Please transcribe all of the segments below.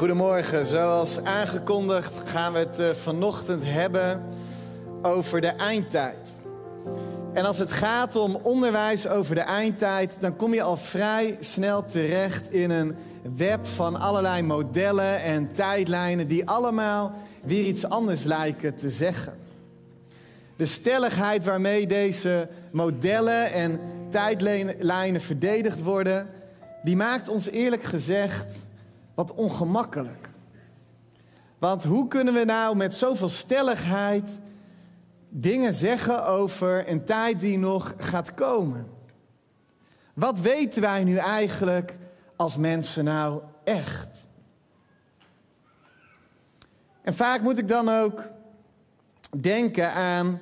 Goedemorgen, zoals aangekondigd gaan we het uh, vanochtend hebben over de eindtijd. En als het gaat om onderwijs over de eindtijd, dan kom je al vrij snel terecht in een web van allerlei modellen en tijdlijnen die allemaal weer iets anders lijken te zeggen. De stelligheid waarmee deze modellen en tijdlijnen verdedigd worden, die maakt ons eerlijk gezegd wat ongemakkelijk. Want hoe kunnen we nou met zoveel stelligheid dingen zeggen over een tijd die nog gaat komen? Wat weten wij nu eigenlijk als mensen nou echt? En vaak moet ik dan ook denken aan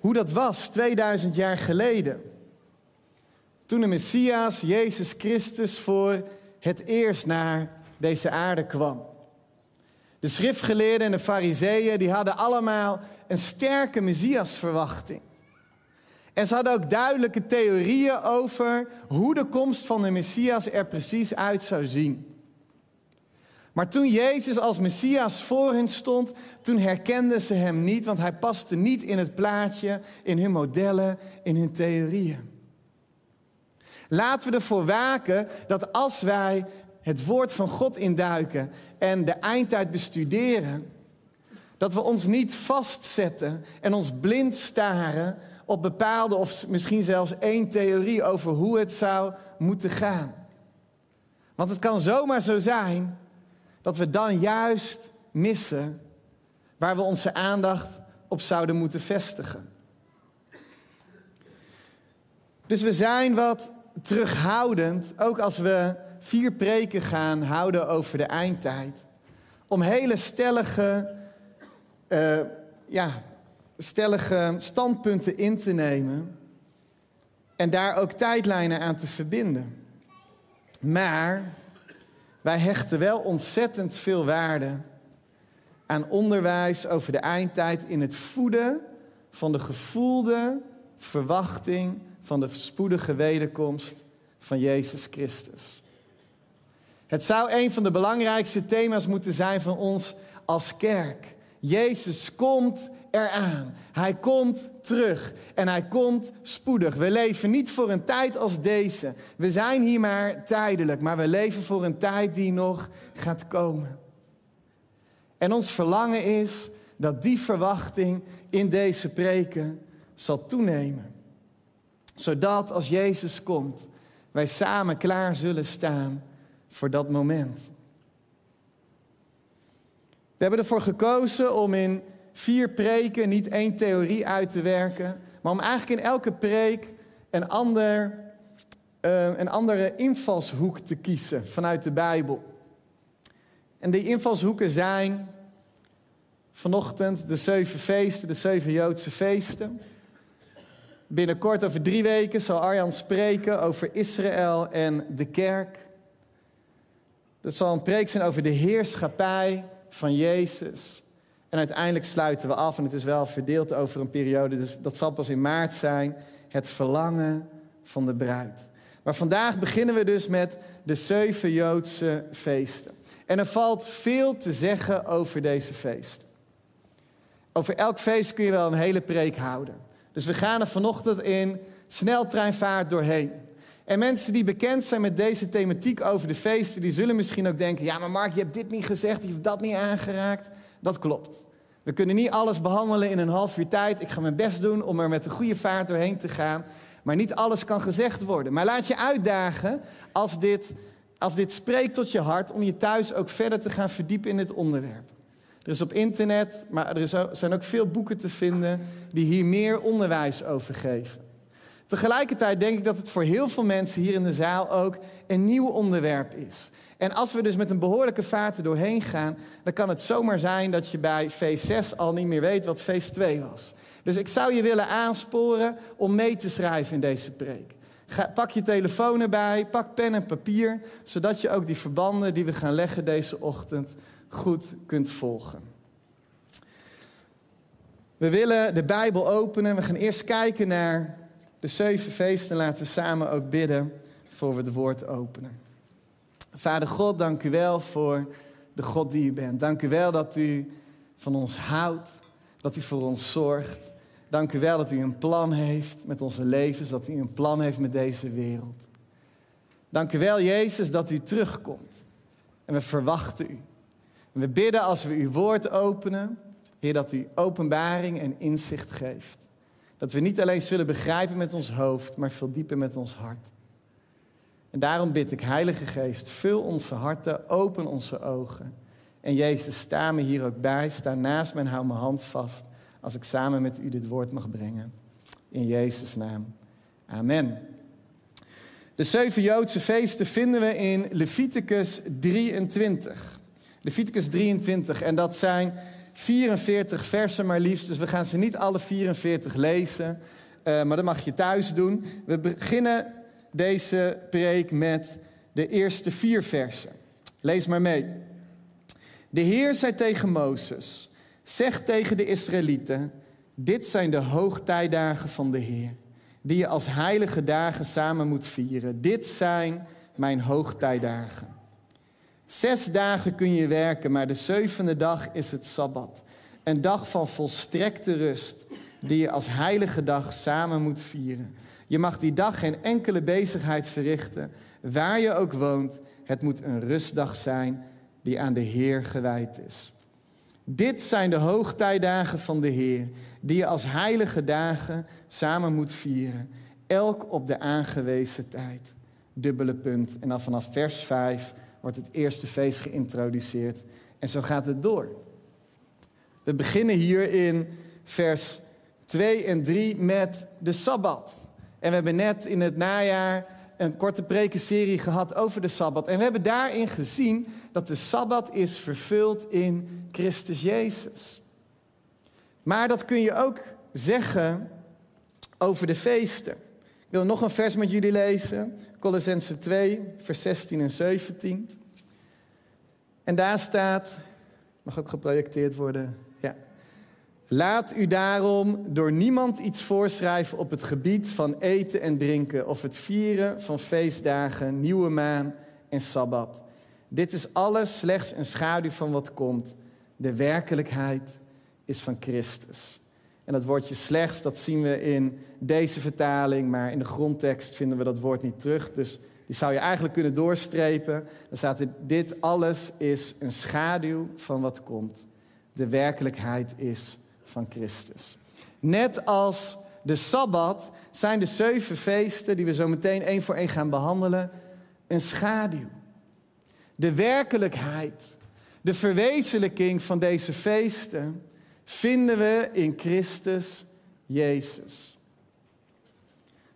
hoe dat was 2000 jaar geleden. Toen de Messias, Jezus Christus, voor het eerst naar deze aarde kwam. De schriftgeleerden en de fariseeën die hadden allemaal een sterke Messias-verwachting. En ze hadden ook duidelijke theorieën over hoe de komst van de Messias er precies uit zou zien. Maar toen Jezus als Messias voor hen stond, toen herkenden ze hem niet, want hij paste niet in het plaatje, in hun modellen, in hun theorieën. Laten we ervoor waken dat als wij het woord van God induiken en de eindtijd bestuderen, dat we ons niet vastzetten en ons blind staren op bepaalde of misschien zelfs één theorie over hoe het zou moeten gaan. Want het kan zomaar zo zijn dat we dan juist missen waar we onze aandacht op zouden moeten vestigen. Dus we zijn wat terughoudend, ook als we vier preken gaan houden over de eindtijd. Om hele stellige, uh, ja, stellige standpunten in te nemen. En daar ook tijdlijnen aan te verbinden. Maar wij hechten wel ontzettend veel waarde aan onderwijs over de eindtijd in het voeden van de gevoelde verwachting van de spoedige wederkomst van Jezus Christus. Het zou een van de belangrijkste thema's moeten zijn van ons als kerk. Jezus komt eraan. Hij komt terug en hij komt spoedig. We leven niet voor een tijd als deze. We zijn hier maar tijdelijk, maar we leven voor een tijd die nog gaat komen. En ons verlangen is dat die verwachting in deze preken zal toenemen. Zodat als Jezus komt, wij samen klaar zullen staan voor dat moment. We hebben ervoor gekozen om in vier preken niet één theorie uit te werken, maar om eigenlijk in elke preek een, ander, uh, een andere invalshoek te kiezen vanuit de Bijbel. En die invalshoeken zijn vanochtend de zeven feesten, de zeven Joodse feesten. Binnenkort over drie weken zal Arjan spreken over Israël en de kerk. Dat zal een preek zijn over de heerschappij van Jezus. En uiteindelijk sluiten we af, en het is wel verdeeld over een periode, dus dat zal pas in maart zijn, het verlangen van de bruid. Maar vandaag beginnen we dus met de zeven Joodse feesten. En er valt veel te zeggen over deze feesten. Over elk feest kun je wel een hele preek houden. Dus we gaan er vanochtend in sneltreinvaart doorheen. En mensen die bekend zijn met deze thematiek over de feesten, die zullen misschien ook denken: ja, maar Mark, je hebt dit niet gezegd, je hebt dat niet aangeraakt. Dat klopt. We kunnen niet alles behandelen in een half uur tijd. Ik ga mijn best doen om er met een goede vaart doorheen te gaan. Maar niet alles kan gezegd worden. Maar laat je uitdagen als dit, als dit spreekt tot je hart, om je thuis ook verder te gaan verdiepen in dit onderwerp. Er is op internet, maar er zijn ook veel boeken te vinden die hier meer onderwijs over geven. Tegelijkertijd denk ik dat het voor heel veel mensen hier in de zaal ook een nieuw onderwerp is. En als we dus met een behoorlijke vaart er doorheen gaan, dan kan het zomaar zijn dat je bij feest 6 al niet meer weet wat feest 2 was. Dus ik zou je willen aansporen om mee te schrijven in deze preek. Pak je telefoon erbij, pak pen en papier, zodat je ook die verbanden die we gaan leggen deze ochtend goed kunt volgen. We willen de Bijbel openen. We gaan eerst kijken naar de zeven feesten. Laten we samen ook bidden voor we het woord openen. Vader God, dank u wel voor de God die u bent. Dank u wel dat u van ons houdt, dat u voor ons zorgt. Dank u wel dat u een plan heeft met onze levens, dat u een plan heeft met deze wereld. Dank u wel, Jezus, dat u terugkomt. En we verwachten u. En we bidden als we uw woord openen, Heer, dat u openbaring en inzicht geeft. Dat we niet alleen zullen begrijpen met ons hoofd, maar veel dieper met ons hart. En daarom bid ik, Heilige Geest, vul onze harten, open onze ogen. En Jezus, sta me hier ook bij, sta naast me en hou mijn hand vast als ik samen met u dit woord mag brengen. In Jezus' naam. Amen. De zeven Joodse feesten vinden we in Leviticus 23. Leviticus 23. En dat zijn 44 versen maar liefst. Dus we gaan ze niet alle 44 lezen. Uh, maar dat mag je thuis doen. We beginnen deze preek met de eerste vier versen. Lees maar mee. De Heer zei tegen Mozes: Zeg tegen de Israëlieten: Dit zijn de hoogtijdagen van de Heer, die je als heilige dagen samen moet vieren. Dit zijn mijn hoogtijdagen. Zes dagen kun je werken, maar de zevende dag is het sabbat. Een dag van volstrekte rust, die je als heilige dag samen moet vieren. Je mag die dag geen enkele bezigheid verrichten, waar je ook woont. Het moet een rustdag zijn die aan de Heer gewijd is. Dit zijn de hoogtijdagen van de Heer, die je als heilige dagen samen moet vieren, elk op de aangewezen tijd. Dubbele punt. En dan vanaf vers 5 wordt het eerste feest geïntroduceerd. En zo gaat het door. We beginnen hier in vers 2 en 3 met de Sabbat. En we hebben net in het najaar een korte prekenserie gehad over de Sabbat. En we hebben daarin gezien dat de Sabbat is vervuld in Christus Jezus. Maar dat kun je ook zeggen over de feesten. Ik wil nog een vers met jullie lezen. Colossense 2, vers 16 en 17. En daar staat, mag ook geprojecteerd worden, ja. Laat u daarom door niemand iets voorschrijven op het gebied van eten en drinken of het vieren van feestdagen, nieuwe maan en sabbat. Dit is alles slechts een schaduw van wat komt. De werkelijkheid is van Christus. En dat woordje slechts, dat zien we in deze vertaling, maar in de grondtekst vinden we dat woord niet terug. Dus die zou je eigenlijk kunnen doorstrepen. Dan staat er, dit alles is een schaduw van wat komt. De werkelijkheid is van Christus. Net als de Sabbat zijn de zeven feesten, die we zo meteen één voor één gaan behandelen, een schaduw. De werkelijkheid, de verwezenlijking van deze feesten vinden we in Christus Jezus.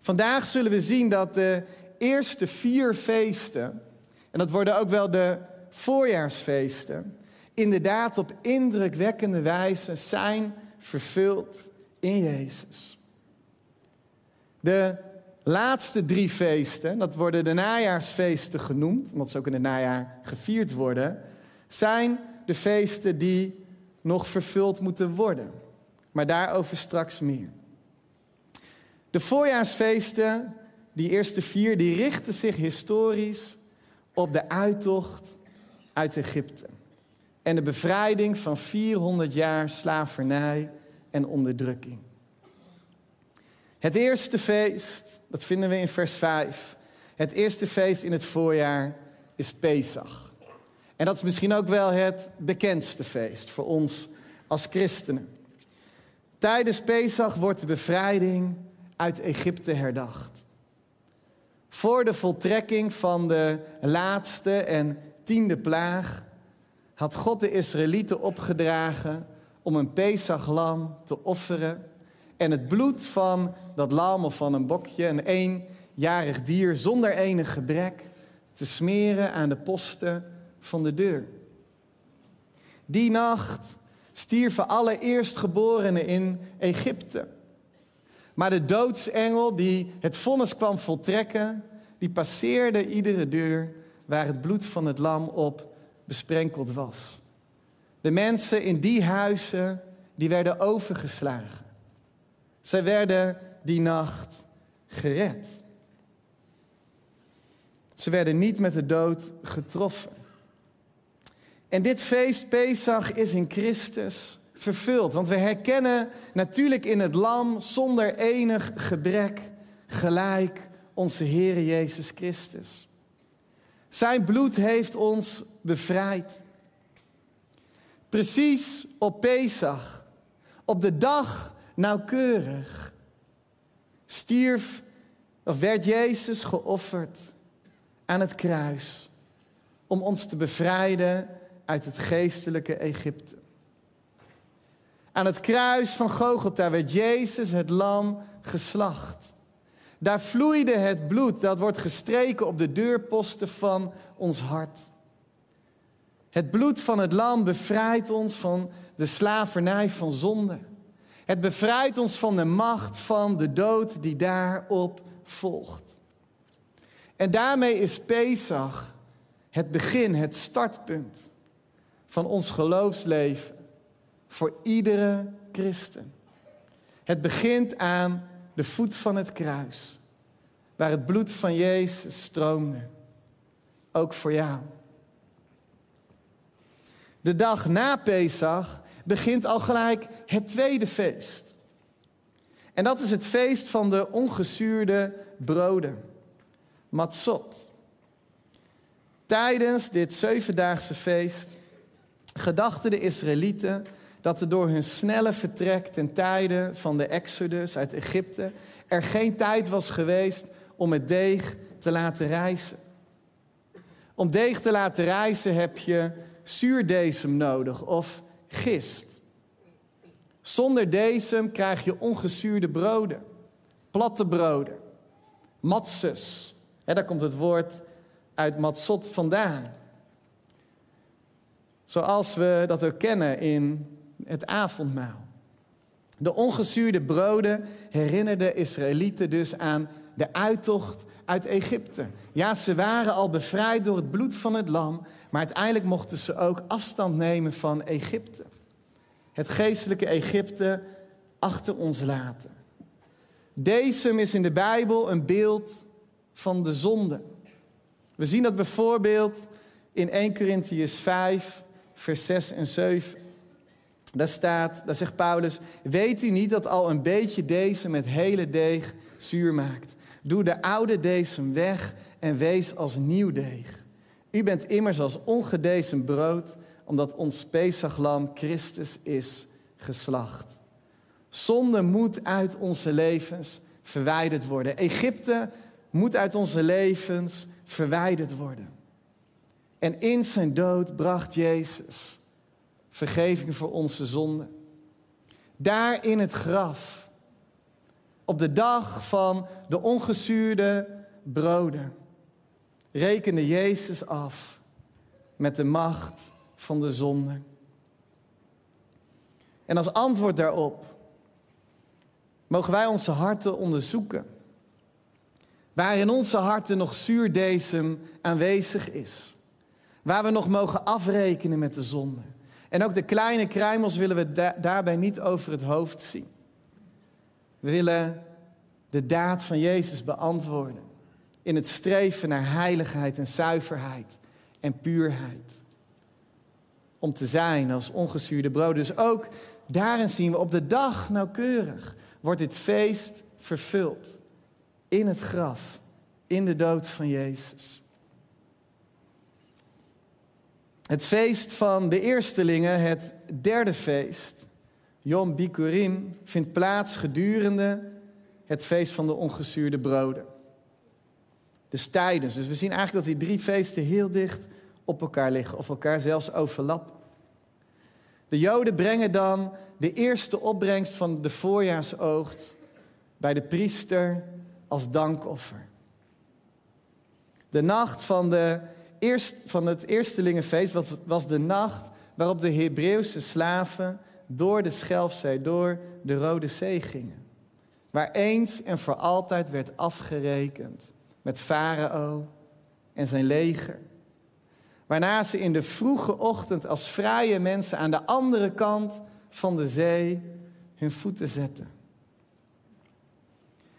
Vandaag zullen we zien dat de eerste vier feesten, en dat worden ook wel de voorjaarsfeesten, inderdaad op indrukwekkende wijze zijn vervuld in Jezus. De laatste drie feesten, dat worden de najaarsfeesten genoemd, omdat ze ook in het najaar gevierd worden, zijn de feesten die nog vervuld moeten worden. Maar daarover straks meer. De voorjaarsfeesten, die eerste vier, die richten zich historisch op de uittocht uit Egypte. En de bevrijding van 400 jaar slavernij en onderdrukking. Het eerste feest, dat vinden we in vers 5. Het eerste feest in het voorjaar is Pesach. En dat is misschien ook wel het bekendste feest voor ons als christenen. Tijdens Pesach wordt de bevrijding uit Egypte herdacht. Voor de voltrekking van de laatste en tiende plaag had God de Israëlieten opgedragen om een Pesachlam te offeren en het bloed van dat lam of van een bokje, een eenjarig dier zonder enig gebrek, te smeren aan de posten van de deur. Die nacht stierven alle eerstgeborenen in Egypte. Maar de doodsengel die het vonnis kwam voltrekken, die passeerde iedere deur waar het bloed van het lam op besprenkeld was. De mensen in die huizen, die werden overgeslagen. Zij werden die nacht gered. Ze werden niet met de dood getroffen. En dit feest, Pesach, is in Christus vervuld. Want we herkennen natuurlijk in het lam zonder enig gebrek gelijk onze Heer Jezus Christus. Zijn bloed heeft ons bevrijd. Precies op Pesach, op de dag nauwkeurig, stierf of werd Jezus geofferd aan het kruis om ons te bevrijden uit het geestelijke Egypte. Aan het kruis van Gogolta werd Jezus het lam geslacht. Daar vloeide het bloed dat wordt gestreken op de deurposten van ons hart. Het bloed van het lam bevrijdt ons van de slavernij van zonde. Het bevrijdt ons van de macht van de dood die daarop volgt. En daarmee is Pesach het begin, het startpunt van ons geloofsleven voor iedere christen. Het begint aan de voet van het kruis, waar het bloed van Jezus stroomde. Ook voor jou. De dag na Pesach begint al gelijk het tweede feest. En dat is het feest van de ongezuurde broden, Matzot. Tijdens dit zevendaagse feest gedachten de Israëlieten dat er door hun snelle vertrek ten tijde van de Exodus uit Egypte er geen tijd was geweest om het deeg te laten rijzen. Om deeg te laten rijzen heb je zuurdesem nodig of gist. Zonder desem krijg je ongezuurde broden, platte broden, matzes. daar komt het woord uit matzot vandaan. Zoals we dat ook kennen in het avondmaal. De ongezuurde broden herinnerden Israëlieten dus aan de uittocht uit Egypte. Ja, ze waren al bevrijd door het bloed van het lam, maar uiteindelijk mochten ze ook afstand nemen van Egypte. Het geestelijke Egypte achter ons laten. Deze is in de Bijbel een beeld van de zonde. We zien dat bijvoorbeeld in 1 Corinthians 5, vers 6 en 7. Daar staat, daar zegt Paulus, weet u niet dat al een beetje deze met hele deeg zuur maakt? Doe de oude deze weg en wees als nieuw deeg. U bent immers als ongedezen brood, omdat ons Pesachlam Christus is geslacht. Zonde moet uit onze levens verwijderd worden. Egypte moet uit onze levens verwijderd worden. En in zijn dood bracht Jezus vergeving voor onze zonden. Daar in het graf, op de dag van de ongezuurde broden, rekende Jezus af met de macht van de zonde. En als antwoord daarop mogen wij onze harten onderzoeken. Waar in onze harten nog zuurdesem aanwezig is. Waar we nog mogen afrekenen met de zonde. En ook de kleine kruimels willen we daarbij niet over het hoofd zien. We willen de daad van Jezus beantwoorden. In het streven naar heiligheid en zuiverheid en puurheid. Om te zijn als ongezuurde brood. Dus ook daarin zien we op de dag nauwkeurig wordt dit feest vervuld. In het graf, in de dood van Jezus. Het feest van de eerstelingen, het derde feest, Yom Bikurim, vindt plaats gedurende het feest van de ongezuurde broden. Dus tijdens. Dus we zien eigenlijk dat die drie feesten heel dicht op elkaar liggen, of elkaar zelfs overlappen. De Joden brengen dan de eerste opbrengst van de voorjaarsoogst bij de priester als dankoffer. De nacht van de eerst, van het Eerstelingenfeest was, was de nacht waarop de Hebreeuwse slaven door de Schelfzee, door de Rode Zee gingen. Waar eens en voor altijd werd afgerekend met Farao en zijn leger. Waarna ze in de vroege ochtend als vrije mensen aan de andere kant van de zee hun voeten zetten.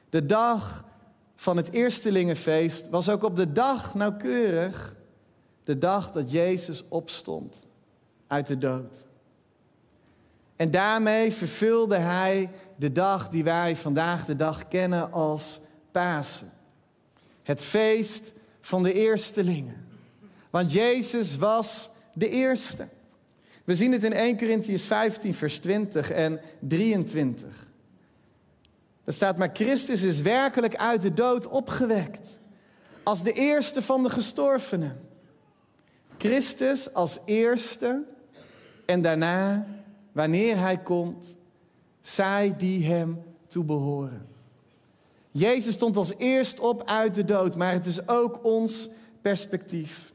De dag van het Eerstelingenfeest was ook op de dag nauwkeurig de dag dat Jezus opstond uit de dood. En daarmee vervulde hij de dag die wij vandaag de dag kennen als Pasen. Het feest van de eerstelingen. Want Jezus was de eerste. We zien het in 1 Corinthians 15, vers 20 en 23. Er staat, maar Christus is werkelijk uit de dood opgewekt. Als de eerste van de gestorvenen. Christus als eerste en daarna, wanneer hij komt, zij die hem toebehoren. Jezus stond als eerst op uit de dood, maar het is ook ons perspectief.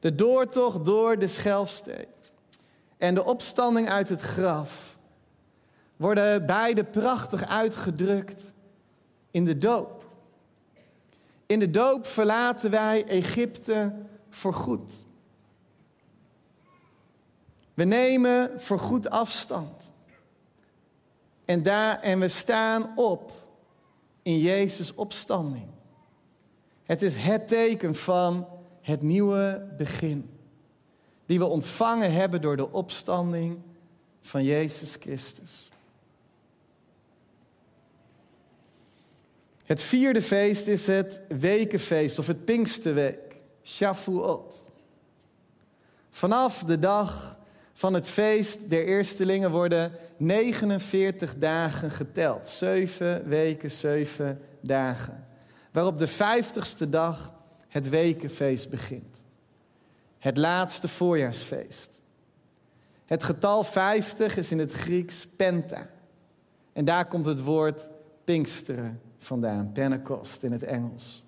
De doortocht door de Schelfsteek en de opstanding uit het graf worden beide prachtig uitgedrukt in de doop. In de doop verlaten wij Egypte voorgoed. We nemen voorgoed afstand. En, daar, en we staan op in Jezus' opstanding. Het is het teken van het nieuwe begin. Die we ontvangen hebben door de opstanding van Jezus Christus. Het vierde feest is het wekenfeest of het Pinksterweek, Shavuot. Vanaf de dag van het feest der eerstelingen worden 49 dagen geteld. Zeven weken, zeven dagen. Waarop de vijftigste dag het wekenfeest begint. Het laatste voorjaarsfeest. Het getal 50 is in het Grieks penta. En daar komt het woord Pinksteren vandaan, Pentecost in het Engels.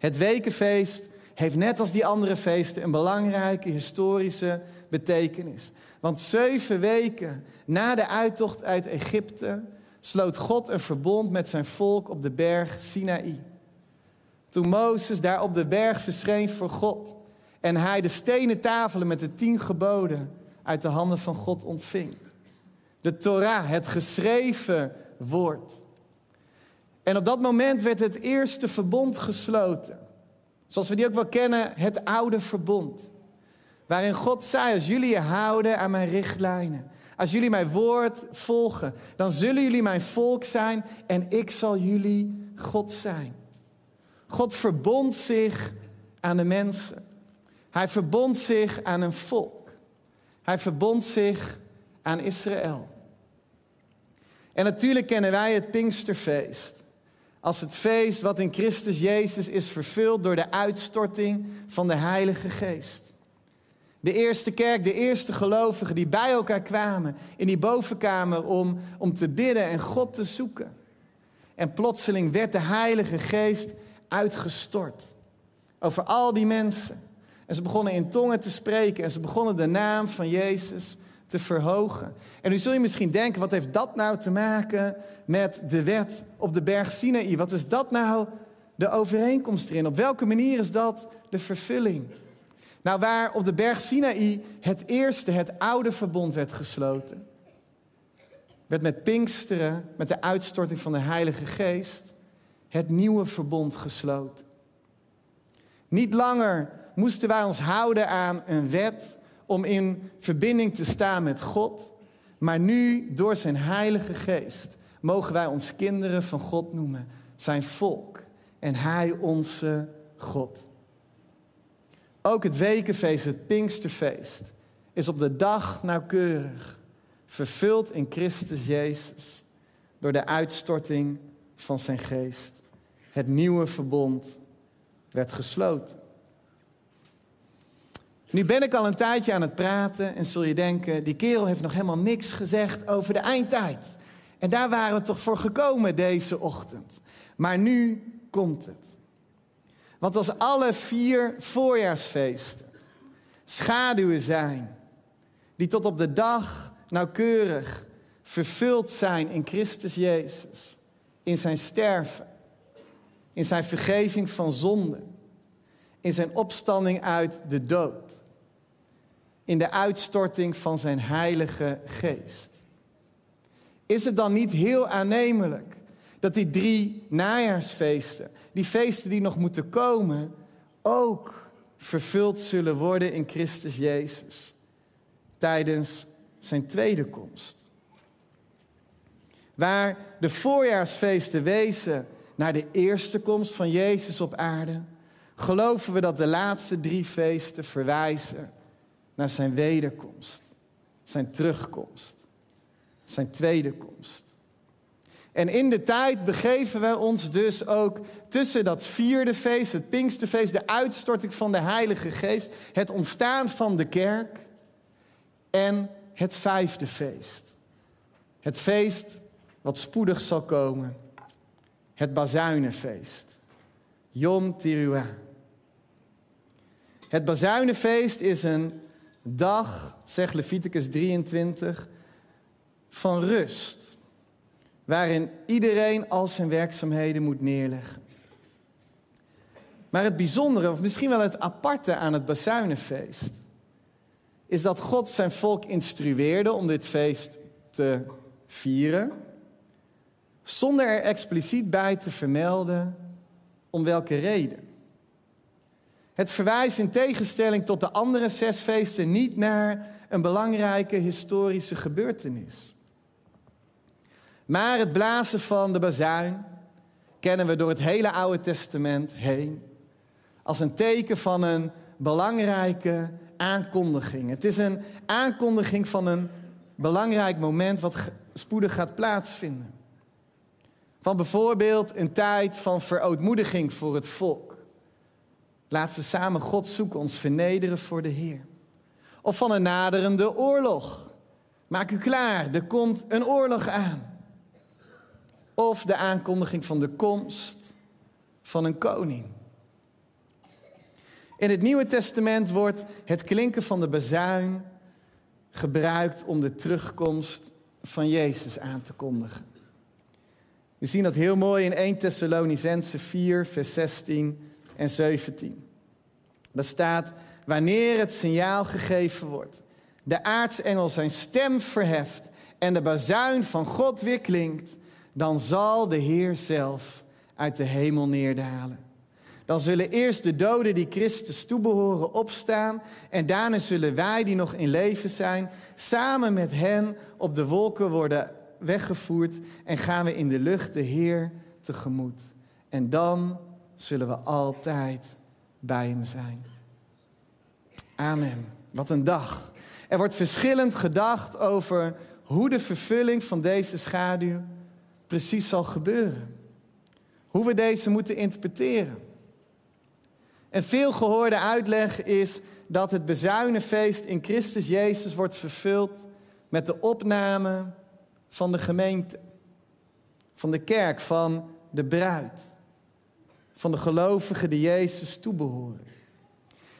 Het wekenfeest heeft net als die andere feesten een belangrijke historische betekenis. Want zeven weken na de uittocht uit Egypte sloot God een verbond met zijn volk op de berg Sinaï. Toen Mozes daar op de berg verscheen voor God en hij de stenen tafelen met de tien geboden uit de handen van God ontving. De Torah, het geschreven woord. En op dat moment werd het eerste verbond gesloten. Zoals we die ook wel kennen, het oude verbond. Waarin God zei, als jullie je houden aan mijn richtlijnen, als jullie mijn woord volgen, dan zullen jullie mijn volk zijn en ik zal jullie God zijn. God verbond zich aan de mensen. Hij verbond zich aan een volk. Hij verbond zich aan Israël. En natuurlijk kennen wij het Pinksterfeest als het feest wat in Christus Jezus is vervuld door de uitstorting van de Heilige Geest. De eerste kerk, de eerste gelovigen die bij elkaar kwamen in die bovenkamer om, om te bidden en God te zoeken. En plotseling werd de Heilige Geest uitgestort over al die mensen. En ze begonnen in tongen te spreken en ze begonnen de naam van Jezus te verhogen. En nu zul je misschien denken, wat heeft dat nou te maken met de wet op de berg Sinaï? Wat is dat nou de overeenkomst erin? Op welke manier is dat de vervulling? Nou, waar op de berg Sinaï het eerste, het oude verbond werd gesloten, werd met Pinksteren, met de uitstorting van de Heilige Geest, het nieuwe verbond gesloten. Niet langer moesten wij ons houden aan een wet om in verbinding te staan met God, maar nu door zijn Heilige Geest mogen wij ons kinderen van God noemen, zijn volk en Hij onze God. Ook het wekenfeest, het Pinksterfeest, is op de dag nauwkeurig vervuld in Christus Jezus door de uitstorting van zijn geest. Het nieuwe verbond werd gesloten. Nu ben ik al een tijdje aan het praten en zul je denken, die kerel heeft nog helemaal niks gezegd over de eindtijd. En daar waren we toch voor gekomen deze ochtend. Maar nu komt het. Want als alle vier voorjaarsfeesten schaduwen zijn, die tot op de dag nauwkeurig vervuld zijn in Christus Jezus, in zijn sterven, in zijn vergeving van zonden, in zijn opstanding uit de dood, in de uitstorting van zijn Heilige Geest. Is het dan niet heel aannemelijk dat die drie najaarsfeesten, die feesten die nog moeten komen, ook vervuld zullen worden in Christus Jezus tijdens zijn tweede komst. Waar de voorjaarsfeesten wezen naar de eerste komst van Jezus op aarde, geloven we dat de laatste drie feesten verwijzen naar zijn wederkomst, zijn terugkomst, zijn tweede komst. En in de tijd begeven we ons dus ook tussen dat vierde feest, het Pinksterfeest, de uitstorting van de Heilige Geest, het ontstaan van de kerk en het vijfde feest. Het feest wat spoedig zal komen. Het Bazuinenfeest. Yom Teruah. Het Bazuinenfeest is een dag, zegt Leviticus 23, van rust. Waarin iedereen al zijn werkzaamheden moet neerleggen. Maar het bijzondere, of misschien wel het aparte aan het Bazuinenfeest, is dat God zijn volk instrueerde om dit feest te vieren, zonder er expliciet bij te vermelden om welke reden. Het verwijst in tegenstelling tot de andere zes feesten niet naar een belangrijke historische gebeurtenis. Maar het blazen van de bazuin kennen we door het hele Oude Testament heen als een teken van een belangrijke aankondiging. Het is een aankondiging van een belangrijk moment wat spoedig gaat plaatsvinden. Van bijvoorbeeld een tijd van verootmoediging voor het volk. Laten we samen God zoeken, ons vernederen voor de Heer. Of van een naderende oorlog. Maak u klaar, er komt een oorlog aan. Of de aankondiging van de komst van een koning. In het Nieuwe Testament wordt het klinken van de bazuin gebruikt om de terugkomst van Jezus aan te kondigen. We zien dat heel mooi in 1 Thessalonicense 4, vers 16 en 17. Daar staat, wanneer het signaal gegeven wordt, de aartsengel zijn stem verheft en de bazuin van God weer klinkt, dan zal de Heer zelf uit de hemel neerdalen. Dan zullen eerst de doden die Christus toebehoren opstaan en daarna zullen wij die nog in leven zijn samen met hen op de wolken worden weggevoerd en gaan we in de lucht de Heer tegemoet. En dan zullen we altijd bij Hem zijn. Amen. Wat een dag. Er wordt verschillend gedacht over hoe de vervulling van deze schaduw precies zal gebeuren. Hoe we deze moeten interpreteren. Een veel gehoorde uitleg is dat het bezuinenfeest in Christus Jezus wordt vervuld met de opname van de gemeente, van de kerk, van de bruid, van de gelovigen die Jezus toebehoren.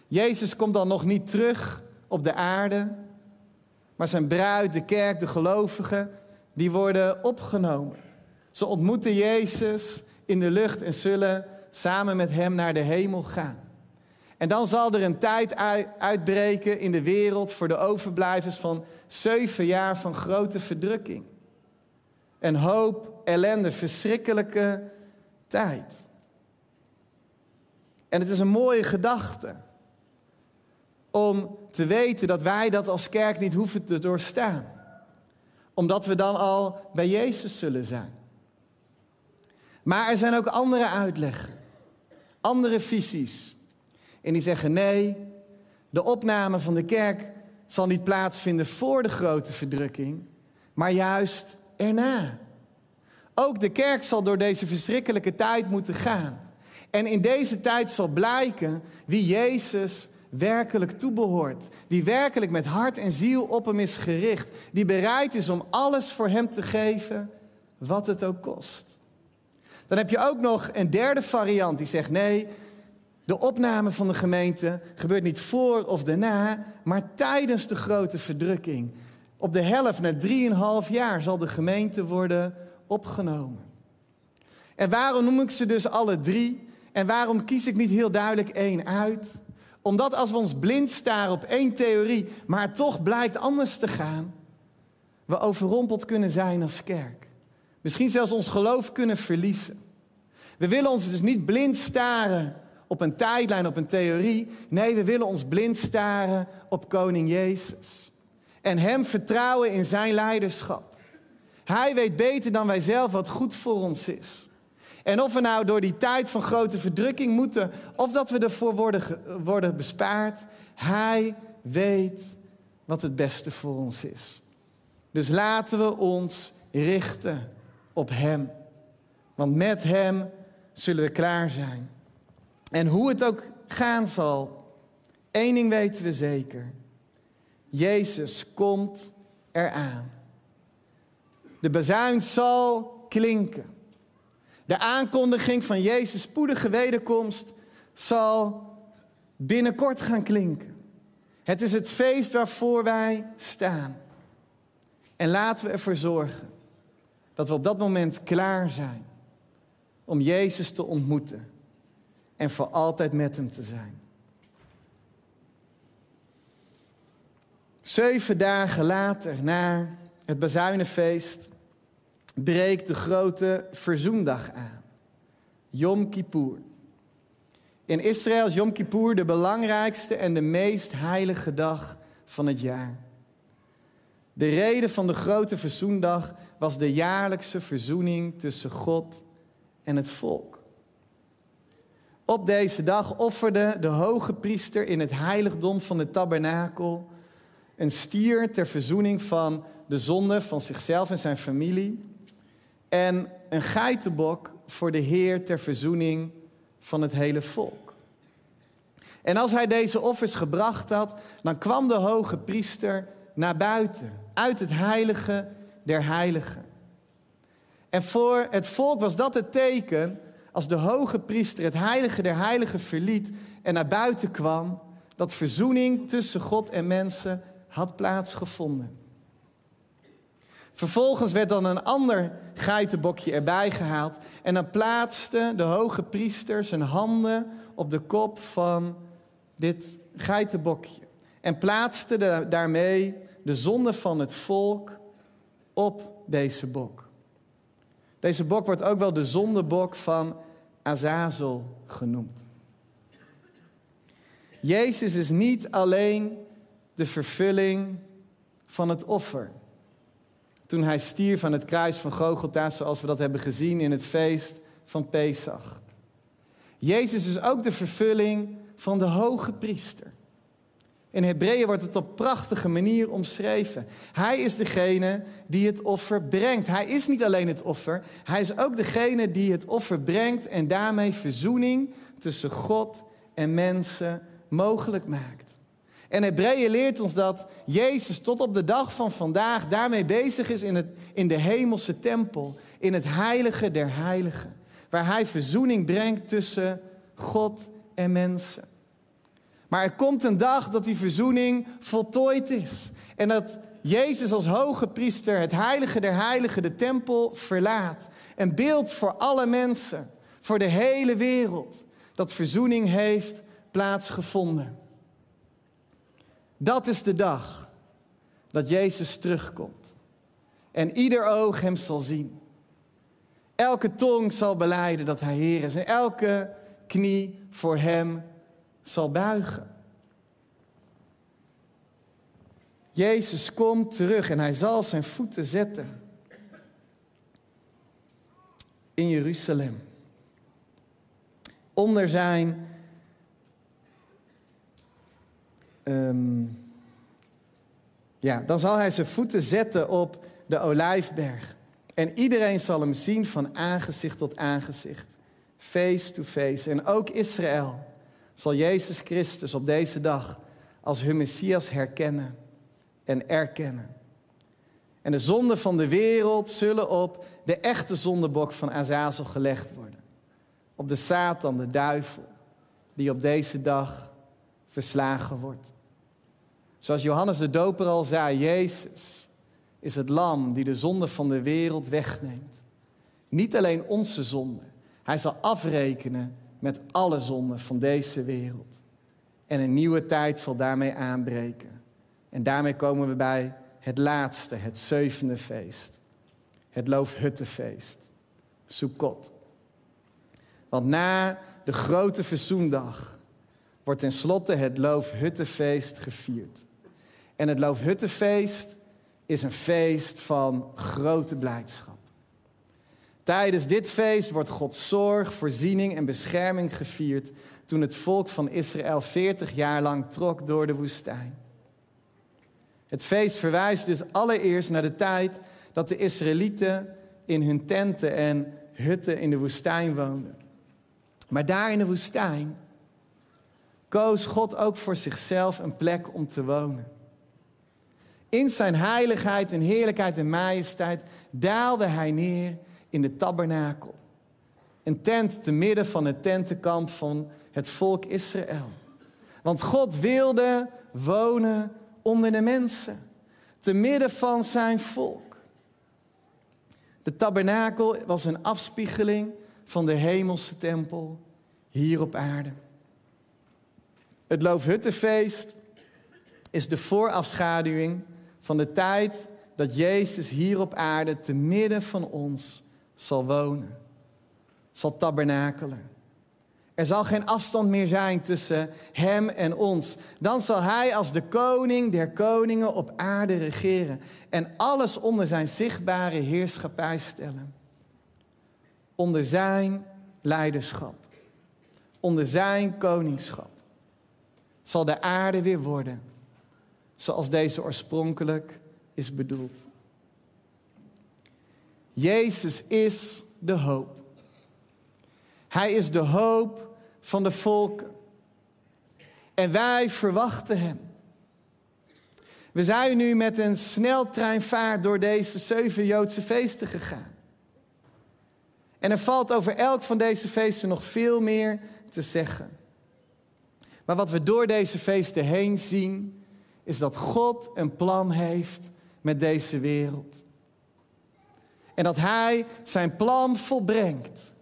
Jezus komt dan nog niet terug op de aarde, maar zijn bruid, de kerk, de gelovigen, die worden opgenomen. Ze ontmoeten Jezus in de lucht en zullen samen met hem naar de hemel gaan. En dan zal er een tijd uitbreken in de wereld voor de overblijvers van zeven jaar van grote verdrukking. En hoop, ellende, verschrikkelijke tijd. En het is een mooie gedachte om te weten dat wij dat als kerk niet hoeven te doorstaan. Omdat we dan al bij Jezus zullen zijn. Maar er zijn ook andere uitleggen, andere visies. En die zeggen nee, de opname van de kerk zal niet plaatsvinden voor de grote verdrukking, maar juist erna. Ook de kerk zal door deze verschrikkelijke tijd moeten gaan. En in deze tijd zal blijken wie Jezus werkelijk toebehoort. Die werkelijk met hart en ziel op hem is gericht. Die bereid is om alles voor hem te geven, wat het ook kost. Dan heb je ook nog een derde variant die zegt: nee, de opname van de gemeente gebeurt niet voor of daarna, maar tijdens de grote verdrukking. Op de helft, na drieënhalf jaar, zal de gemeente worden opgenomen. En waarom noem ik ze dus alle drie? En waarom kies ik niet heel duidelijk één uit? Omdat als we ons blind staren op één theorie, maar toch blijkt anders te gaan, we overrompeld kunnen zijn als kerk. Misschien zelfs ons geloof kunnen verliezen. We willen ons dus niet blind staren op een tijdlijn, op een theorie. Nee, we willen ons blind staren op koning Jezus. En hem vertrouwen in zijn leiderschap. Hij weet beter dan wij zelf wat goed voor ons is. En of we nou door die tijd van grote verdrukking moeten, of dat we ervoor worden, bespaard, hij weet wat het beste voor ons is. Dus laten we ons richten op Hem. Want met Hem zullen we klaar zijn. En hoe het ook gaan zal, één ding weten we zeker. Jezus komt eraan. De bezuin zal klinken. De aankondiging van Jezus' spoedige wederkomst zal binnenkort gaan klinken. Het is het feest waarvoor wij staan. En laten we ervoor zorgen dat we op dat moment klaar zijn om Jezus te ontmoeten en voor altijd met Hem te zijn. Zeven dagen later, na het bezuinenfeest, breekt de grote verzoendag aan. Yom Kippur. In Israël is Yom Kippur de belangrijkste en de meest heilige dag van het jaar. De reden van de grote verzoendag was de jaarlijkse verzoening tussen God en het volk. Op deze dag offerde de hoge priester in het heiligdom van de tabernakel een stier ter verzoening van de zonde van zichzelf en zijn familie en een geitenbok voor de Heer ter verzoening van het hele volk. En als hij deze offers gebracht had, dan kwam de hoge priester naar buiten, uit het heilige der heiligen. En voor het volk was dat het teken, als de hoge priester het heilige der heiligen verliet en naar buiten kwam, dat verzoening tussen God en mensen had plaatsgevonden. Vervolgens werd dan een ander geitenbokje erbij gehaald. En dan plaatste de hoge priester zijn handen op de kop van dit geitenbokje. En plaatste daarmee de zonde van het volk op deze bok. Deze bok wordt ook wel de zondebok van Azazel genoemd. Jezus is niet alleen de vervulling van het offer toen hij stierf aan het kruis van Gogolta, zoals we dat hebben gezien in het feest van Pesach. Jezus is ook de vervulling van de hoge priester. In Hebreeën wordt het op prachtige manier omschreven. Hij is degene die het offer brengt. Hij is niet alleen het offer, hij is ook degene die het offer brengt en daarmee verzoening tussen God en mensen mogelijk maakt. En Hebreeën leert ons dat Jezus tot op de dag van vandaag daarmee bezig is in, het, in de hemelse tempel, in het heilige der heiligen, waar hij verzoening brengt tussen God en mensen. Maar er komt een dag dat die verzoening voltooid is en dat Jezus als hoge priester het heilige der heiligen, de tempel, verlaat. Een beeld voor alle mensen, voor de hele wereld, dat verzoening heeft plaatsgevonden. Dat is de dag dat Jezus terugkomt. En ieder oog hem zal zien. Elke tong zal beleiden dat hij Heer is. En elke knie voor hem zal buigen. Jezus komt terug en hij zal zijn voeten zetten in Jeruzalem. Onder zijn Ehm, ja, dan zal hij zijn voeten zetten op de olijfberg. En iedereen zal hem zien van aangezicht tot aangezicht. Face to face. En ook Israël zal Jezus Christus op deze dag als hun Messias herkennen en erkennen. En de zonden van de wereld zullen op de echte zondebok van Azazel gelegd worden. Op de Satan, de duivel, die op deze dag verslagen wordt. Zoals Johannes de Doper al zei, Jezus is het lam die de zonde van de wereld wegneemt. Niet alleen onze zonde, hij zal afrekenen met alle zonden van deze wereld. En een nieuwe tijd zal daarmee aanbreken. En daarmee komen we bij het laatste, het zevende feest. Het Loofhuttenfeest, Sukkot. Want na de grote verzoendag, wordt tenslotte het Loofhuttenfeest gevierd. En het Loofhuttenfeest is een feest van grote blijdschap. Tijdens dit feest wordt Gods zorg, voorziening en bescherming gevierd toen het volk van Israël 40 jaar lang trok door de woestijn. Het feest verwijst dus allereerst naar de tijd dat de Israëlieten in hun tenten en hutten in de woestijn woonden. Maar daar in de woestijn koos God ook voor zichzelf een plek om te wonen. In zijn heiligheid en heerlijkheid en majesteit daalde hij neer in de tabernakel. Een tent te midden van het tentenkamp van het volk Israël. Want God wilde wonen onder de mensen, te midden van zijn volk. De tabernakel was een afspiegeling van de hemelse tempel hier op aarde. Het Loofhuttenfeest is de voorafschaduwing van de tijd dat Jezus hier op aarde te midden van ons zal wonen, zal tabernakelen. Er zal geen afstand meer zijn tussen Hem en ons. Dan zal Hij als de koning der koningen op aarde regeren en alles onder Zijn zichtbare heerschappij stellen. Onder Zijn leiderschap, onder Zijn koningschap, zal de aarde weer worden zoals deze oorspronkelijk is bedoeld. Jezus is de hoop. Hij is de hoop van de volken. En wij verwachten Hem. We zijn nu met een sneltreinvaart door deze zeven Joodse feesten gegaan. En er valt over elk van deze feesten nog veel meer te zeggen. Maar wat we door deze feesten heen zien, is dat God een plan heeft met deze wereld. En dat Hij zijn plan volbrengt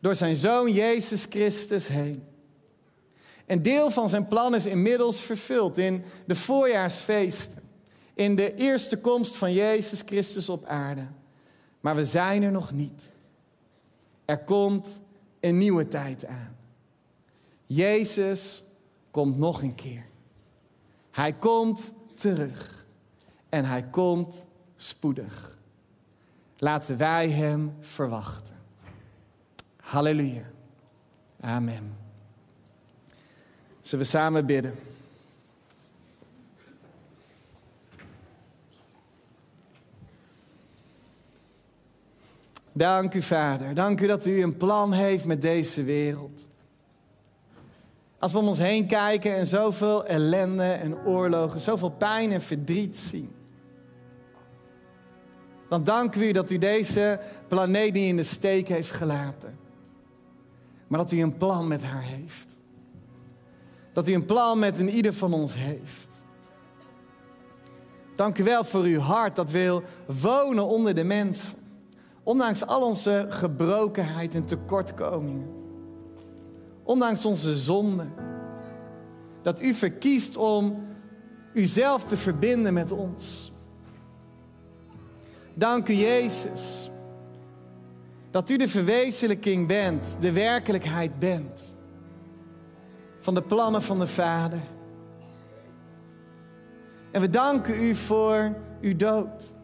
door zijn Zoon Jezus Christus heen. Een deel van zijn plan is inmiddels vervuld in de voorjaarsfeesten, in de eerste komst van Jezus Christus op aarde. Maar we zijn er nog niet. Er komt een nieuwe tijd aan. Jezus komt nog een keer. Hij komt terug en hij komt spoedig. Laten wij hem verwachten. Halleluja. Amen. Zullen we samen bidden? Dank u, Vader. Dank u dat u een plan heeft met deze wereld. Als we om ons heen kijken en zoveel ellende en oorlogen, zoveel pijn en verdriet zien. Dan dank u dat u deze planeet niet in de steek heeft gelaten. Maar dat u een plan met haar heeft. Dat u een plan met een ieder van ons heeft. Dank u wel voor uw hart dat wil wonen onder de mensen. Ondanks al onze gebrokenheid en tekortkomingen. Ondanks onze zonde. Dat u verkiest om uzelf te verbinden met ons. Dank u Jezus. Dat u de verwezenlijking bent, de werkelijkheid bent. Van de plannen van de Vader. En we danken u voor uw dood.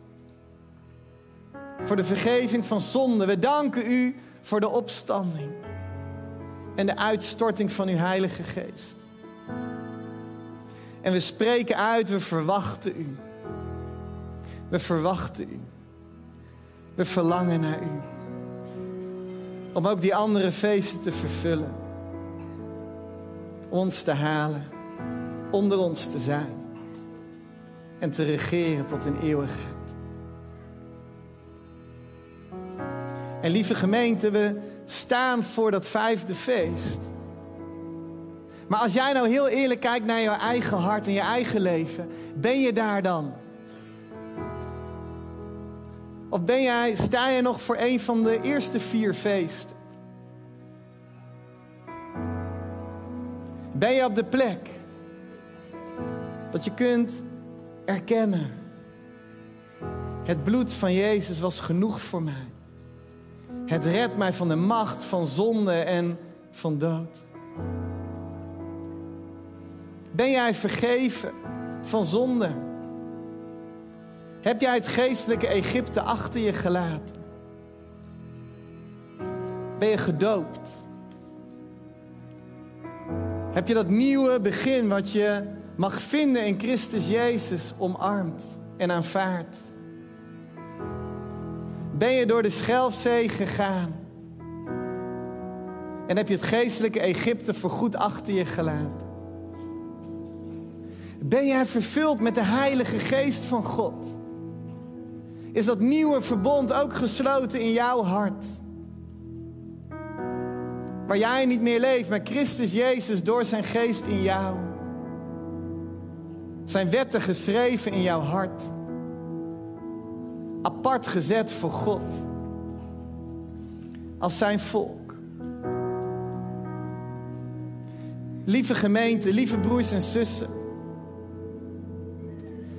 Voor de vergeving van zonde. We danken u voor de opstanding en de uitstorting van uw Heilige Geest. En we spreken uit, we verwachten u. We verwachten u. We verlangen naar u. Om ook die andere feesten te vervullen. Ons te halen. Onder ons te zijn. En te regeren tot in eeuwigheid. En lieve gemeente, we staan voor dat vijfde feest. Maar als jij nou heel eerlijk kijkt naar je eigen hart en je eigen leven, ben je daar dan? Of ben jij, sta je nog voor een van de eerste vier feesten? Ben je op de plek dat je kunt erkennen: het bloed van Jezus was genoeg voor mij. Het redt mij van de macht van zonde en van dood? Ben jij vergeven van zonde? Heb jij het geestelijke Egypte achter je gelaten? Ben je gedoopt? Heb je dat nieuwe begin wat je mag vinden in Christus Jezus omarmd en aanvaard? Ben je door de Schelfzee gegaan? En heb je het geestelijke Egypte voorgoed achter je gelaten? Ben jij vervuld met de Heilige Geest van God? Is dat nieuwe verbond ook gesloten in jouw hart? Waar jij niet meer leeft, maar Christus Jezus door zijn geest in jou. Zijn wetten geschreven in jouw hart. Apart gezet voor God. Als zijn volk. Lieve gemeente, lieve broers en zussen.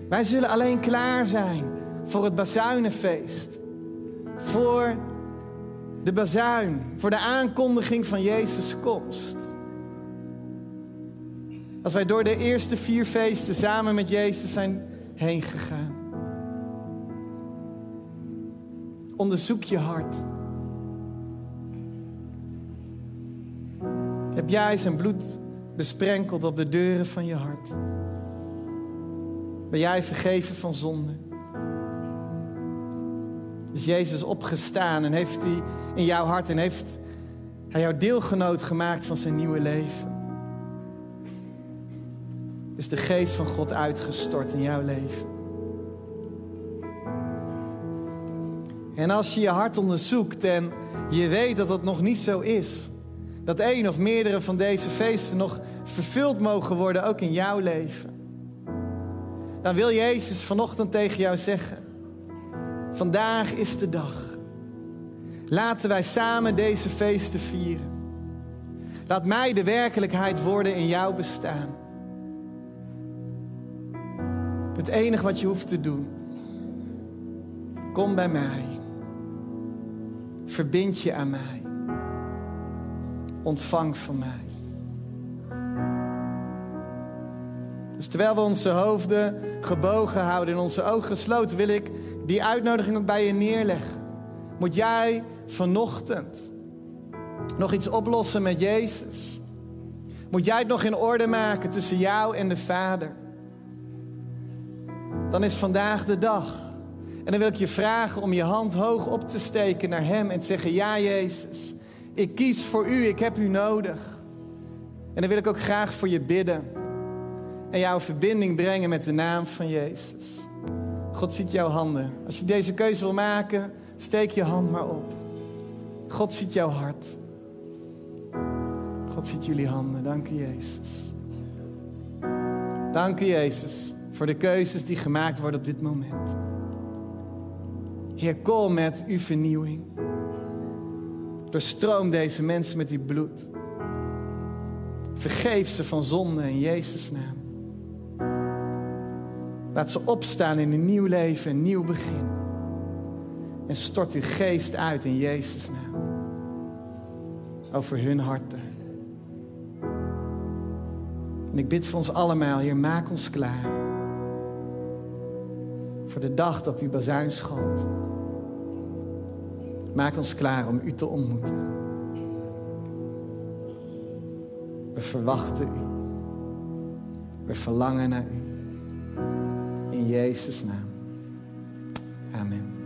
Wij zullen alleen klaar zijn voor het bazuinenfeest. Voor de bazuin, voor de aankondiging van Jezus' komst. Als wij door de eerste vier feesten samen met Jezus zijn heen gegaan. Onderzoek je hart. Heb jij zijn bloed besprenkeld op de deuren van je hart? Ben jij vergeven van zonde? Is Jezus opgestaan en heeft hij in jouw hart en heeft hij jou deelgenoot gemaakt van zijn nieuwe leven? Is de geest van God uitgestort in jouw leven? En als je je hart onderzoekt en je weet dat het nog niet zo is, dat één of meerdere van deze feesten nog vervuld mogen worden, ook in jouw leven, dan wil Jezus vanochtend tegen jou zeggen: Vandaag is de dag. Laten wij samen deze feesten vieren. Laat mij de werkelijkheid worden in jouw bestaan. Het enige wat je hoeft te doen. Kom bij mij. Verbind je aan mij. Ontvang van mij. Dus terwijl we onze hoofden gebogen houden en onze ogen gesloten, wil ik die uitnodiging ook bij je neerleggen. Moet jij vanochtend nog iets oplossen met Jezus? Moet jij het nog in orde maken tussen jou en de Vader? Dan is vandaag de dag. En dan wil ik je vragen om je hand hoog op te steken naar Hem en te zeggen: Ja, Jezus, ik kies voor U, ik heb U nodig. En dan wil ik ook graag voor je bidden en jouw verbinding brengen met de naam van Jezus. God ziet jouw handen. Als je deze keuze wil maken, steek je hand maar op. God ziet jouw hart. God ziet jullie handen. Dank u, Jezus. Dank u, Jezus, voor de keuzes die gemaakt worden op dit moment. Heer, kom met uw vernieuwing. Doorstroom deze mensen met uw bloed. Vergeef ze van zonde in Jezus' naam. Laat ze opstaan in een nieuw leven, een nieuw begin. En stort uw geest uit in Jezus' naam. Over hun harten. En ik bid voor ons allemaal, Heer, maak ons klaar. Voor de dag dat u bazuin schalt. Maak ons klaar om u te ontmoeten. We verwachten u. We verlangen naar u. In Jezus' naam. Amen.